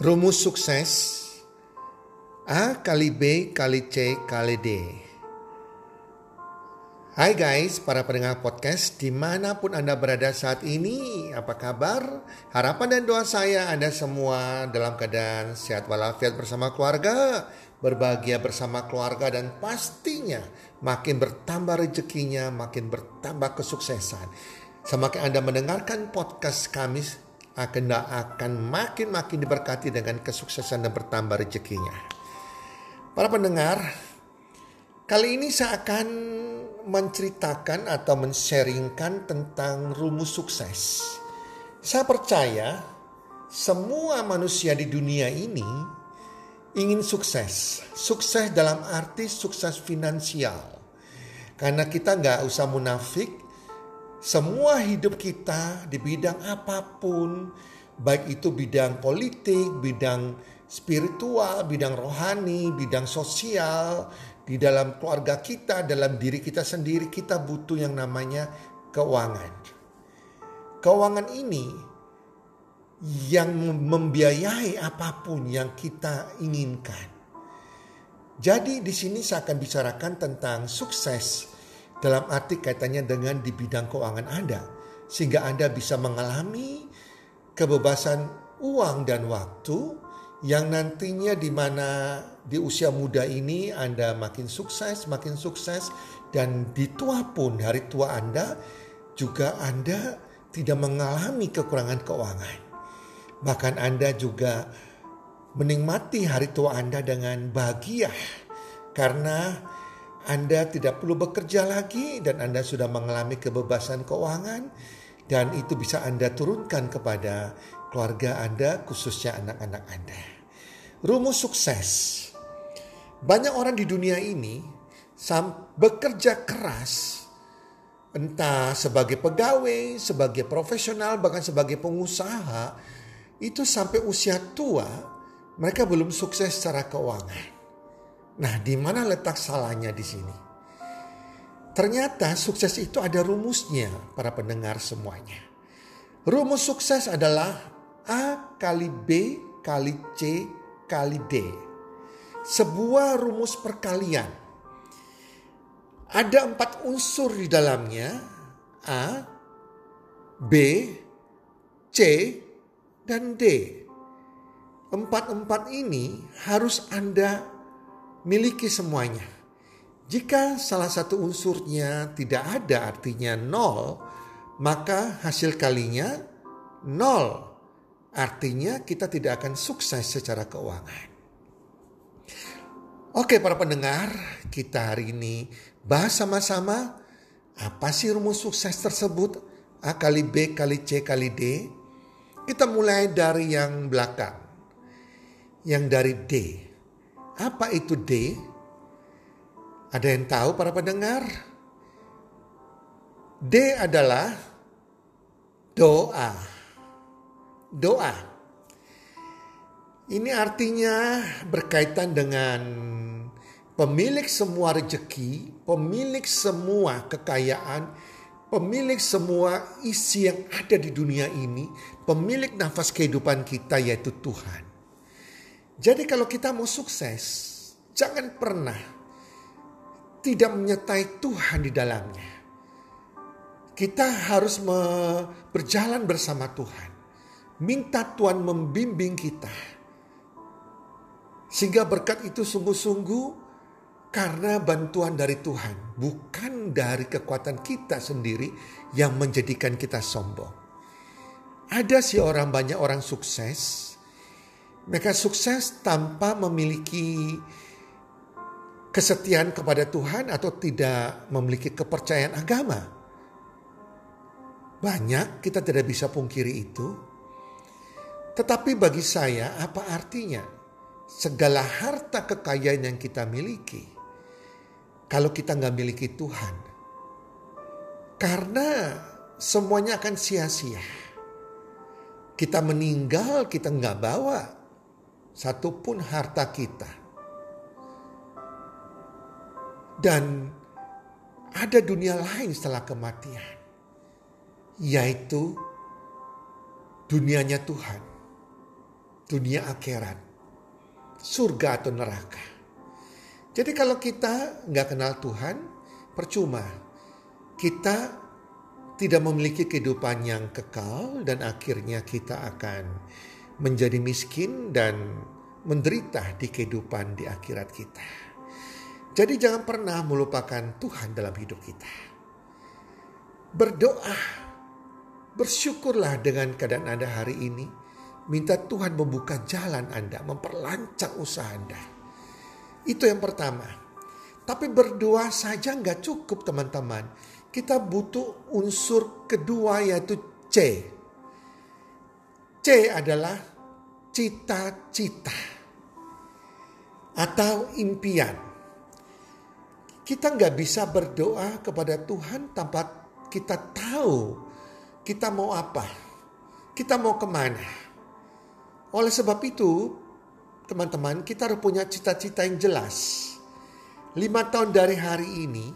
Rumus sukses A kali B kali C kali D. Hai guys, para pendengar podcast di mana pun Anda berada saat ini, apa kabar? Harapan dan doa saya Anda semua dalam keadaan sehat walafiat bersama keluarga, berbahagia bersama keluarga dan pastinya makin bertambah rezekinya, makin bertambah kesuksesan. Semakin Anda mendengarkan podcast kami akan akan makin-makin diberkati dengan kesuksesan dan bertambah rezekinya. Para pendengar, kali ini saya akan menceritakan atau mensharingkan tentang rumus sukses. Saya percaya semua manusia di dunia ini ingin sukses. Sukses dalam arti sukses finansial. Karena kita nggak usah munafik, semua hidup kita di bidang apa pun, baik itu bidang politik, bidang spiritual, bidang rohani, bidang sosial, di dalam keluarga kita, dalam diri kita sendiri, kita butuh yang namanya keuangan. Keuangan ini yang membiayai apa pun yang kita inginkan. Jadi di sini saya akan bicarakan tentang sukses dalam arti kaitannya dengan di bidang keuangan Anda. Sehingga Anda bisa mengalami kebebasan uang dan waktu yang nantinya di mana di usia muda ini Anda makin sukses, makin sukses dan di tua pun hari tua Anda juga Anda tidak mengalami kekurangan keuangan. Bahkan Anda juga menikmati hari tua Anda dengan bahagia karena anda tidak perlu bekerja lagi dan Anda sudah mengalami kebebasan keuangan dan itu bisa Anda turunkan kepada keluarga Anda khususnya anak-anak Anda. Rumus sukses. Banyak orang di dunia ini bekerja keras entah sebagai pegawai, sebagai profesional, bahkan sebagai pengusaha itu sampai usia tua mereka belum sukses secara keuangan. Nah, di mana letak salahnya di sini? Ternyata sukses itu ada rumusnya para pendengar semuanya. Rumus sukses adalah A kali B kali C kali D. Sebuah rumus perkalian. Ada empat unsur di dalamnya. A, B, C, dan D. Empat-empat ini harus Anda miliki semuanya. Jika salah satu unsurnya tidak ada artinya nol, maka hasil kalinya nol. Artinya kita tidak akan sukses secara keuangan. Oke para pendengar, kita hari ini bahas sama-sama apa sih rumus sukses tersebut? A kali B kali C kali D. Kita mulai dari yang belakang. Yang dari D. Apa itu D? Ada yang tahu para pendengar? D adalah doa. Doa. Ini artinya berkaitan dengan pemilik semua rejeki, pemilik semua kekayaan, pemilik semua isi yang ada di dunia ini, pemilik nafas kehidupan kita yaitu Tuhan. Jadi kalau kita mau sukses, jangan pernah tidak menyertai Tuhan di dalamnya. Kita harus berjalan bersama Tuhan. Minta Tuhan membimbing kita. Sehingga berkat itu sungguh-sungguh karena bantuan dari Tuhan. Bukan dari kekuatan kita sendiri yang menjadikan kita sombong. Ada sih orang banyak orang sukses. Mereka sukses tanpa memiliki kesetiaan kepada Tuhan atau tidak memiliki kepercayaan agama. Banyak kita tidak bisa pungkiri itu. Tetapi bagi saya apa artinya? Segala harta kekayaan yang kita miliki. Kalau kita nggak miliki Tuhan. Karena semuanya akan sia-sia. Kita meninggal, kita nggak bawa satupun harta kita Dan ada dunia lain setelah kematian, yaitu dunianya Tuhan, dunia akhirat, surga atau neraka. Jadi kalau kita nggak kenal Tuhan, percuma. Kita tidak memiliki kehidupan yang kekal dan akhirnya kita akan menjadi miskin dan menderita di kehidupan di akhirat kita. Jadi jangan pernah melupakan Tuhan dalam hidup kita. Berdoa, bersyukurlah dengan keadaan Anda hari ini. Minta Tuhan membuka jalan Anda, memperlancar usaha Anda. Itu yang pertama. Tapi berdoa saja nggak cukup teman-teman. Kita butuh unsur kedua yaitu C. C adalah cita-cita atau impian. Kita nggak bisa berdoa kepada Tuhan tanpa kita tahu kita mau apa, kita mau ke mana. Oleh sebab itu, teman-teman, kita harus punya cita-cita yang jelas. Lima tahun dari hari ini,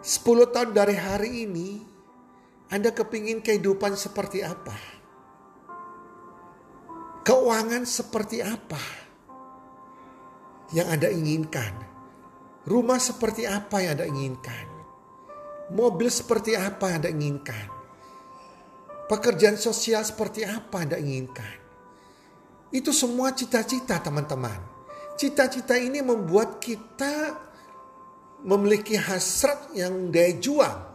sepuluh tahun dari hari ini, Anda kepingin kehidupan seperti apa? Keuangan seperti apa yang Anda inginkan? Rumah seperti apa yang Anda inginkan? Mobil seperti apa yang Anda inginkan? Pekerjaan sosial seperti apa yang Anda inginkan? Itu semua cita-cita teman-teman. Cita-cita ini membuat kita memiliki hasrat yang daya juang.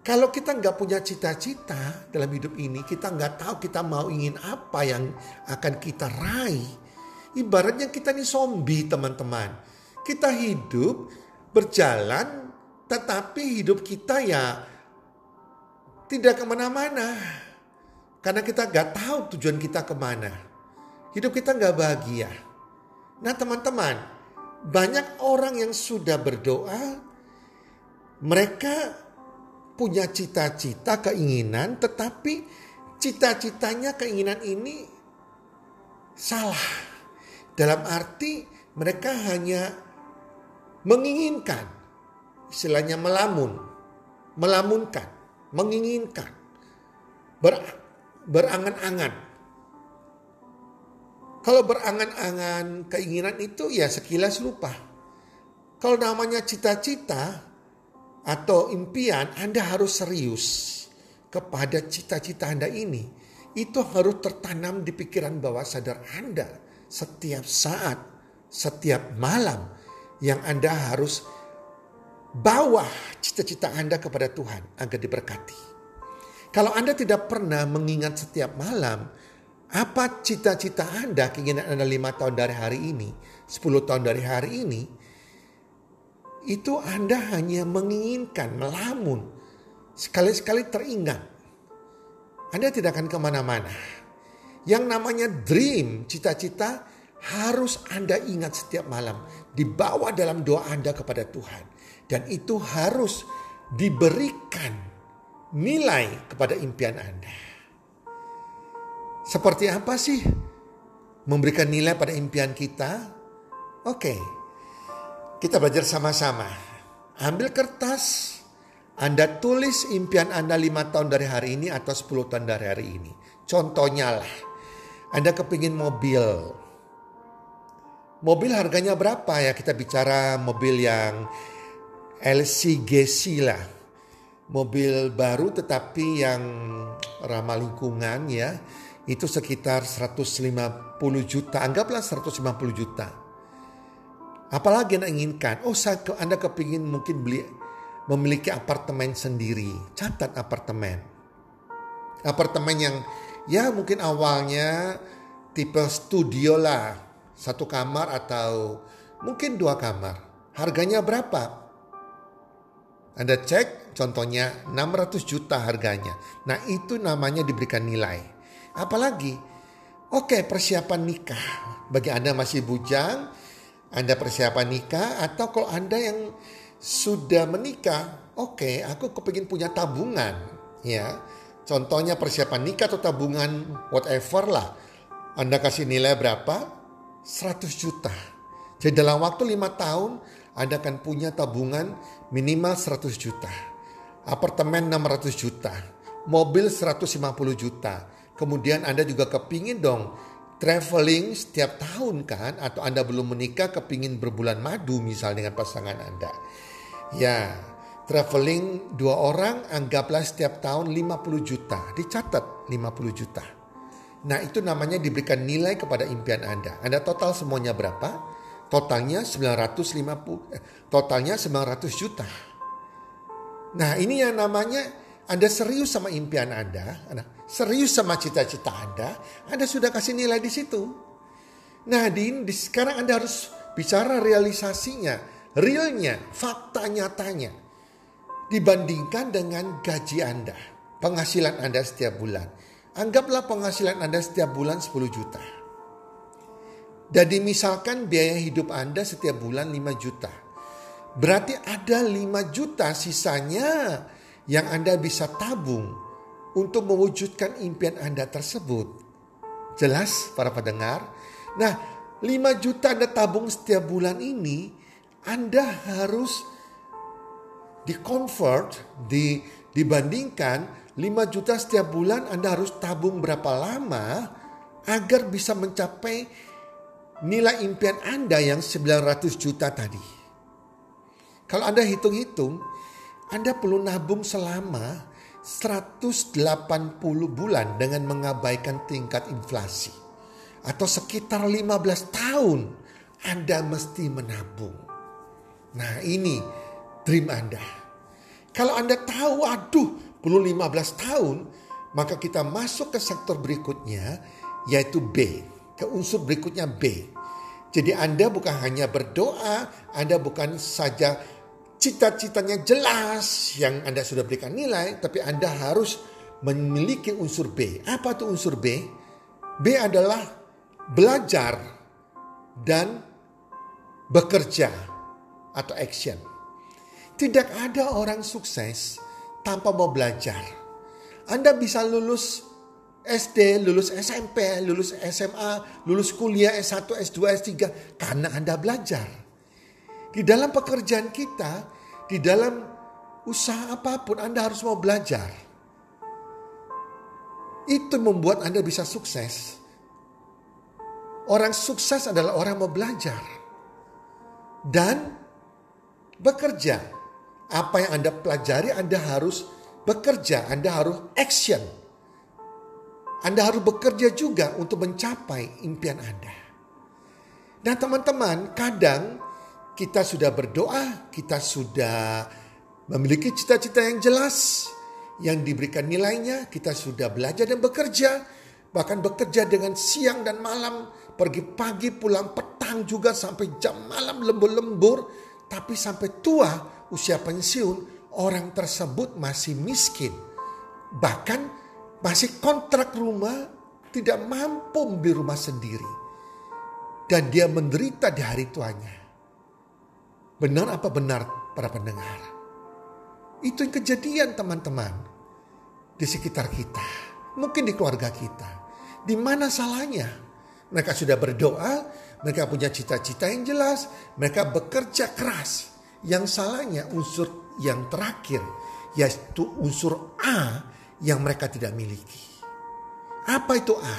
Kalau kita nggak punya cita-cita dalam hidup ini, kita nggak tahu kita mau ingin apa yang akan kita raih Ibaratnya kita ini zombie teman-teman. Kita hidup berjalan tetapi hidup kita ya tidak ke mana-mana. Karena kita gak tahu tujuan kita ke mana. Hidup kita gak bahagia. Nah teman-teman, banyak orang yang sudah berdoa, mereka punya cita-cita, keinginan, tetapi cita-citanya, keinginan ini salah. Dalam arti mereka hanya menginginkan, istilahnya melamun, melamunkan, menginginkan, ber, berangan-angan. Kalau berangan-angan keinginan itu ya sekilas lupa. Kalau namanya cita-cita atau impian, Anda harus serius kepada cita-cita Anda ini. Itu harus tertanam di pikiran bawah sadar Anda setiap saat, setiap malam yang Anda harus bawa cita-cita Anda kepada Tuhan agar diberkati. Kalau Anda tidak pernah mengingat setiap malam apa cita-cita Anda, keinginan Anda lima tahun dari hari ini, sepuluh tahun dari hari ini, itu Anda hanya menginginkan, melamun, sekali-sekali teringat. Anda tidak akan ke mana-mana. Yang namanya dream, cita-cita harus Anda ingat setiap malam. Dibawa dalam doa Anda kepada Tuhan. Dan itu harus diberikan nilai kepada impian Anda. Seperti apa sih memberikan nilai pada impian kita? Oke, kita belajar sama-sama. Ambil kertas, Anda tulis impian Anda lima tahun dari hari ini atau 10 tahun dari hari ini. Contohnya lah, anda kepingin mobil. mobil harganya berapa ya? Kita bicara mobil yang LCGC lah. Mobil baru tetapi yang ramah lingkungan ya. Itu sekitar 150 juta. Anggaplah 150 juta. Apalagi yang inginkan? Oh, saya, Anda kepingin mungkin beli memiliki apartemen sendiri. Catat apartemen. Apartemen yang ya mungkin awalnya tipe studio lah. Satu kamar atau mungkin dua kamar. Harganya berapa? Anda cek contohnya 600 juta harganya. Nah itu namanya diberikan nilai. Apalagi, oke okay, persiapan nikah. Bagi Anda masih bujang, Anda persiapan nikah atau kalau Anda yang sudah menikah, oke okay, aku kepingin punya tabungan. ya. Contohnya persiapan nikah atau tabungan whatever lah. Anda kasih nilai berapa? 100 juta. Jadi dalam waktu lima tahun anda akan punya tabungan minimal 100 juta. Apartemen 600 juta. Mobil 150 juta. Kemudian Anda juga kepingin dong traveling setiap tahun kan. Atau Anda belum menikah kepingin berbulan madu misal dengan pasangan Anda. Ya traveling dua orang anggaplah setiap tahun 50 juta. Dicatat 50 juta. Nah itu namanya diberikan nilai kepada impian Anda. Anda total semuanya berapa? Totalnya 950 eh, totalnya 900 juta. Nah, ini yang namanya Anda serius sama impian Anda, Anda serius sama cita-cita Anda, Anda sudah kasih nilai di situ. Nah, di, di sekarang Anda harus bicara realisasinya, realnya, fakta nyatanya. Dibandingkan dengan gaji Anda, penghasilan Anda setiap bulan. Anggaplah penghasilan Anda setiap bulan 10 juta. Jadi misalkan biaya hidup Anda setiap bulan 5 juta. Berarti ada 5 juta sisanya yang Anda bisa tabung untuk mewujudkan impian Anda tersebut. Jelas para pendengar? Nah 5 juta Anda tabung setiap bulan ini Anda harus di-convert, di, dibandingkan 5 juta setiap bulan Anda harus tabung berapa lama agar bisa mencapai nilai impian Anda yang 900 juta tadi. Kalau Anda hitung-hitung, Anda perlu nabung selama 180 bulan dengan mengabaikan tingkat inflasi. Atau sekitar 15 tahun Anda mesti menabung. Nah ini dream Anda. Kalau Anda tahu, aduh perlu 15 tahun, maka kita masuk ke sektor berikutnya yaitu B ke unsur berikutnya B. Jadi Anda bukan hanya berdoa, Anda bukan saja cita-citanya jelas yang Anda sudah berikan nilai, tapi Anda harus memiliki unsur B. Apa itu unsur B? B adalah belajar dan bekerja atau action. Tidak ada orang sukses tanpa mau belajar. Anda bisa lulus SD, lulus SMP, lulus SMA, lulus kuliah S1, S2, S3 karena Anda belajar. Di dalam pekerjaan kita, di dalam usaha apa pun Anda harus mau belajar. Itu membuat Anda bisa sukses. Orang sukses adalah orang mau belajar dan bekerja. Apa yang Anda pelajari, Anda harus bekerja, Anda harus action anda harus bekerja juga untuk mencapai impian Anda. Nah teman-teman, kadang kita sudah berdoa, kita sudah memiliki cita-cita yang jelas, yang diberikan nilainya, kita sudah belajar dan bekerja, bahkan bekerja dengan siang dan malam, pergi pagi pulang petang juga sampai jam malam lembur-lembur, tapi sampai tua usia pensiun orang tersebut masih miskin. Bahkan masih kontrak rumah, tidak mampu membeli rumah sendiri. Dan dia menderita di hari tuanya. Benar apa benar para pendengar? Itu yang kejadian teman-teman. Di sekitar kita. Mungkin di keluarga kita. Di mana salahnya? Mereka sudah berdoa, mereka punya cita-cita yang jelas, mereka bekerja keras. Yang salahnya unsur yang terakhir, yaitu unsur A yang mereka tidak miliki. Apa itu A?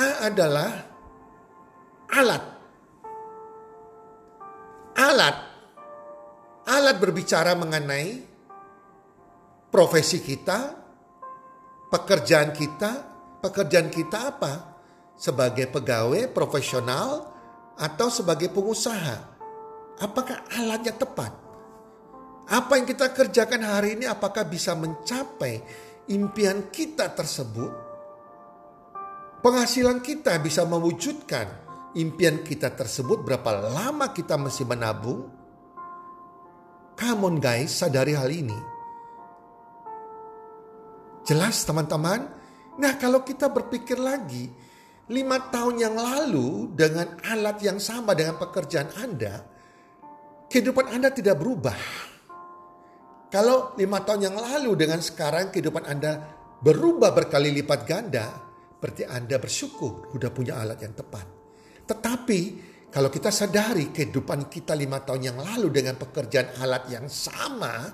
A adalah alat alat. Alat berbicara mengenai profesi kita, pekerjaan kita, pekerjaan kita apa? Sebagai pegawai profesional atau sebagai pengusaha? Apakah alatnya tepat? Apa yang kita kerjakan hari ini apakah bisa mencapai impian kita tersebut? Penghasilan kita bisa mewujudkan impian kita tersebut berapa lama kita mesti menabung? Come on guys, sadari hal ini. Jelas teman-teman? Nah kalau kita berpikir lagi, lima tahun yang lalu dengan alat yang sama dengan pekerjaan Anda, kehidupan Anda tidak berubah. Kalau lima tahun yang lalu dengan sekarang kehidupan Anda berubah berkali lipat ganda, berarti Anda bersyukur sudah punya alat yang tepat. Tetapi kalau kita sadari kehidupan kita lima tahun yang lalu dengan pekerjaan alat yang sama,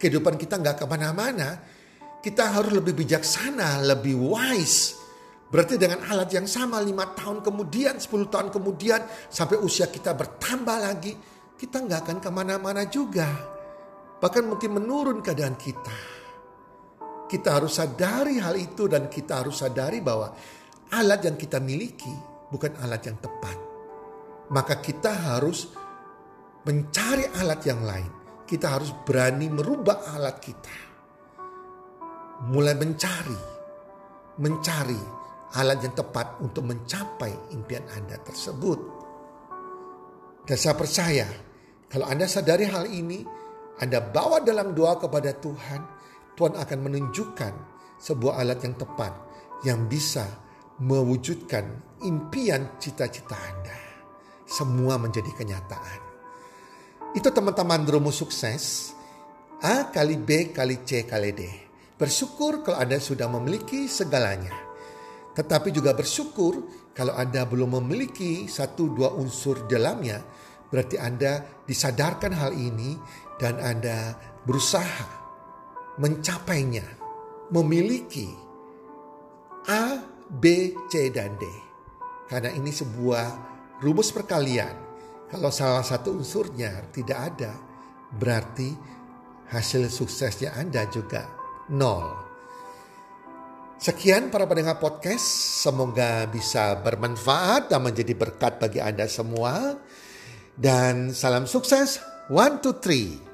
kehidupan kita nggak ke mana-mana, kita harus lebih bijaksana, lebih wise. Berarti dengan alat yang sama lima tahun kemudian, 10 tahun kemudian, sampai usia kita bertambah lagi, kita nggak akan ke mana-mana juga. Bahkan mungkin menurun keadaan kita. Kita harus sadari hal itu dan kita harus sadari bahwa alat yang kita miliki bukan alat yang tepat. Maka kita harus mencari alat yang lain. Kita harus berani merubah alat kita mulai mencari, mencari alat yang tepat untuk mencapai impian Anda tersebut. Dan saya percaya, kalau Anda sadari hal ini, Anda bawa dalam doa kepada Tuhan, Tuhan akan menunjukkan sebuah alat yang tepat yang bisa mewujudkan impian cita-cita Anda. Semua menjadi kenyataan. Itu teman-teman rumus sukses. A kali B kali C kali D. Bersyukur kalau Anda sudah memiliki segalanya. Tetapi juga bersyukur kalau Anda belum memiliki satu dua unsur dalamnya, berarti Anda disadarkan hal ini dan Anda berusaha mencapainya, memiliki A, B, C, dan D. Karena ini sebuah rumus perkalian. Kalau salah satu unsurnya tidak ada, berarti hasil suksesnya Anda juga nol. Sekian para pendengar podcast, semoga bisa bermanfaat dan menjadi berkat bagi Anda semua. Dan salam sukses, one, two, three.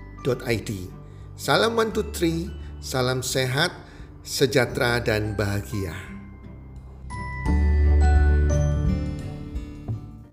healthcommunity.id. Salam one two three, salam sehat, sejahtera dan bahagia.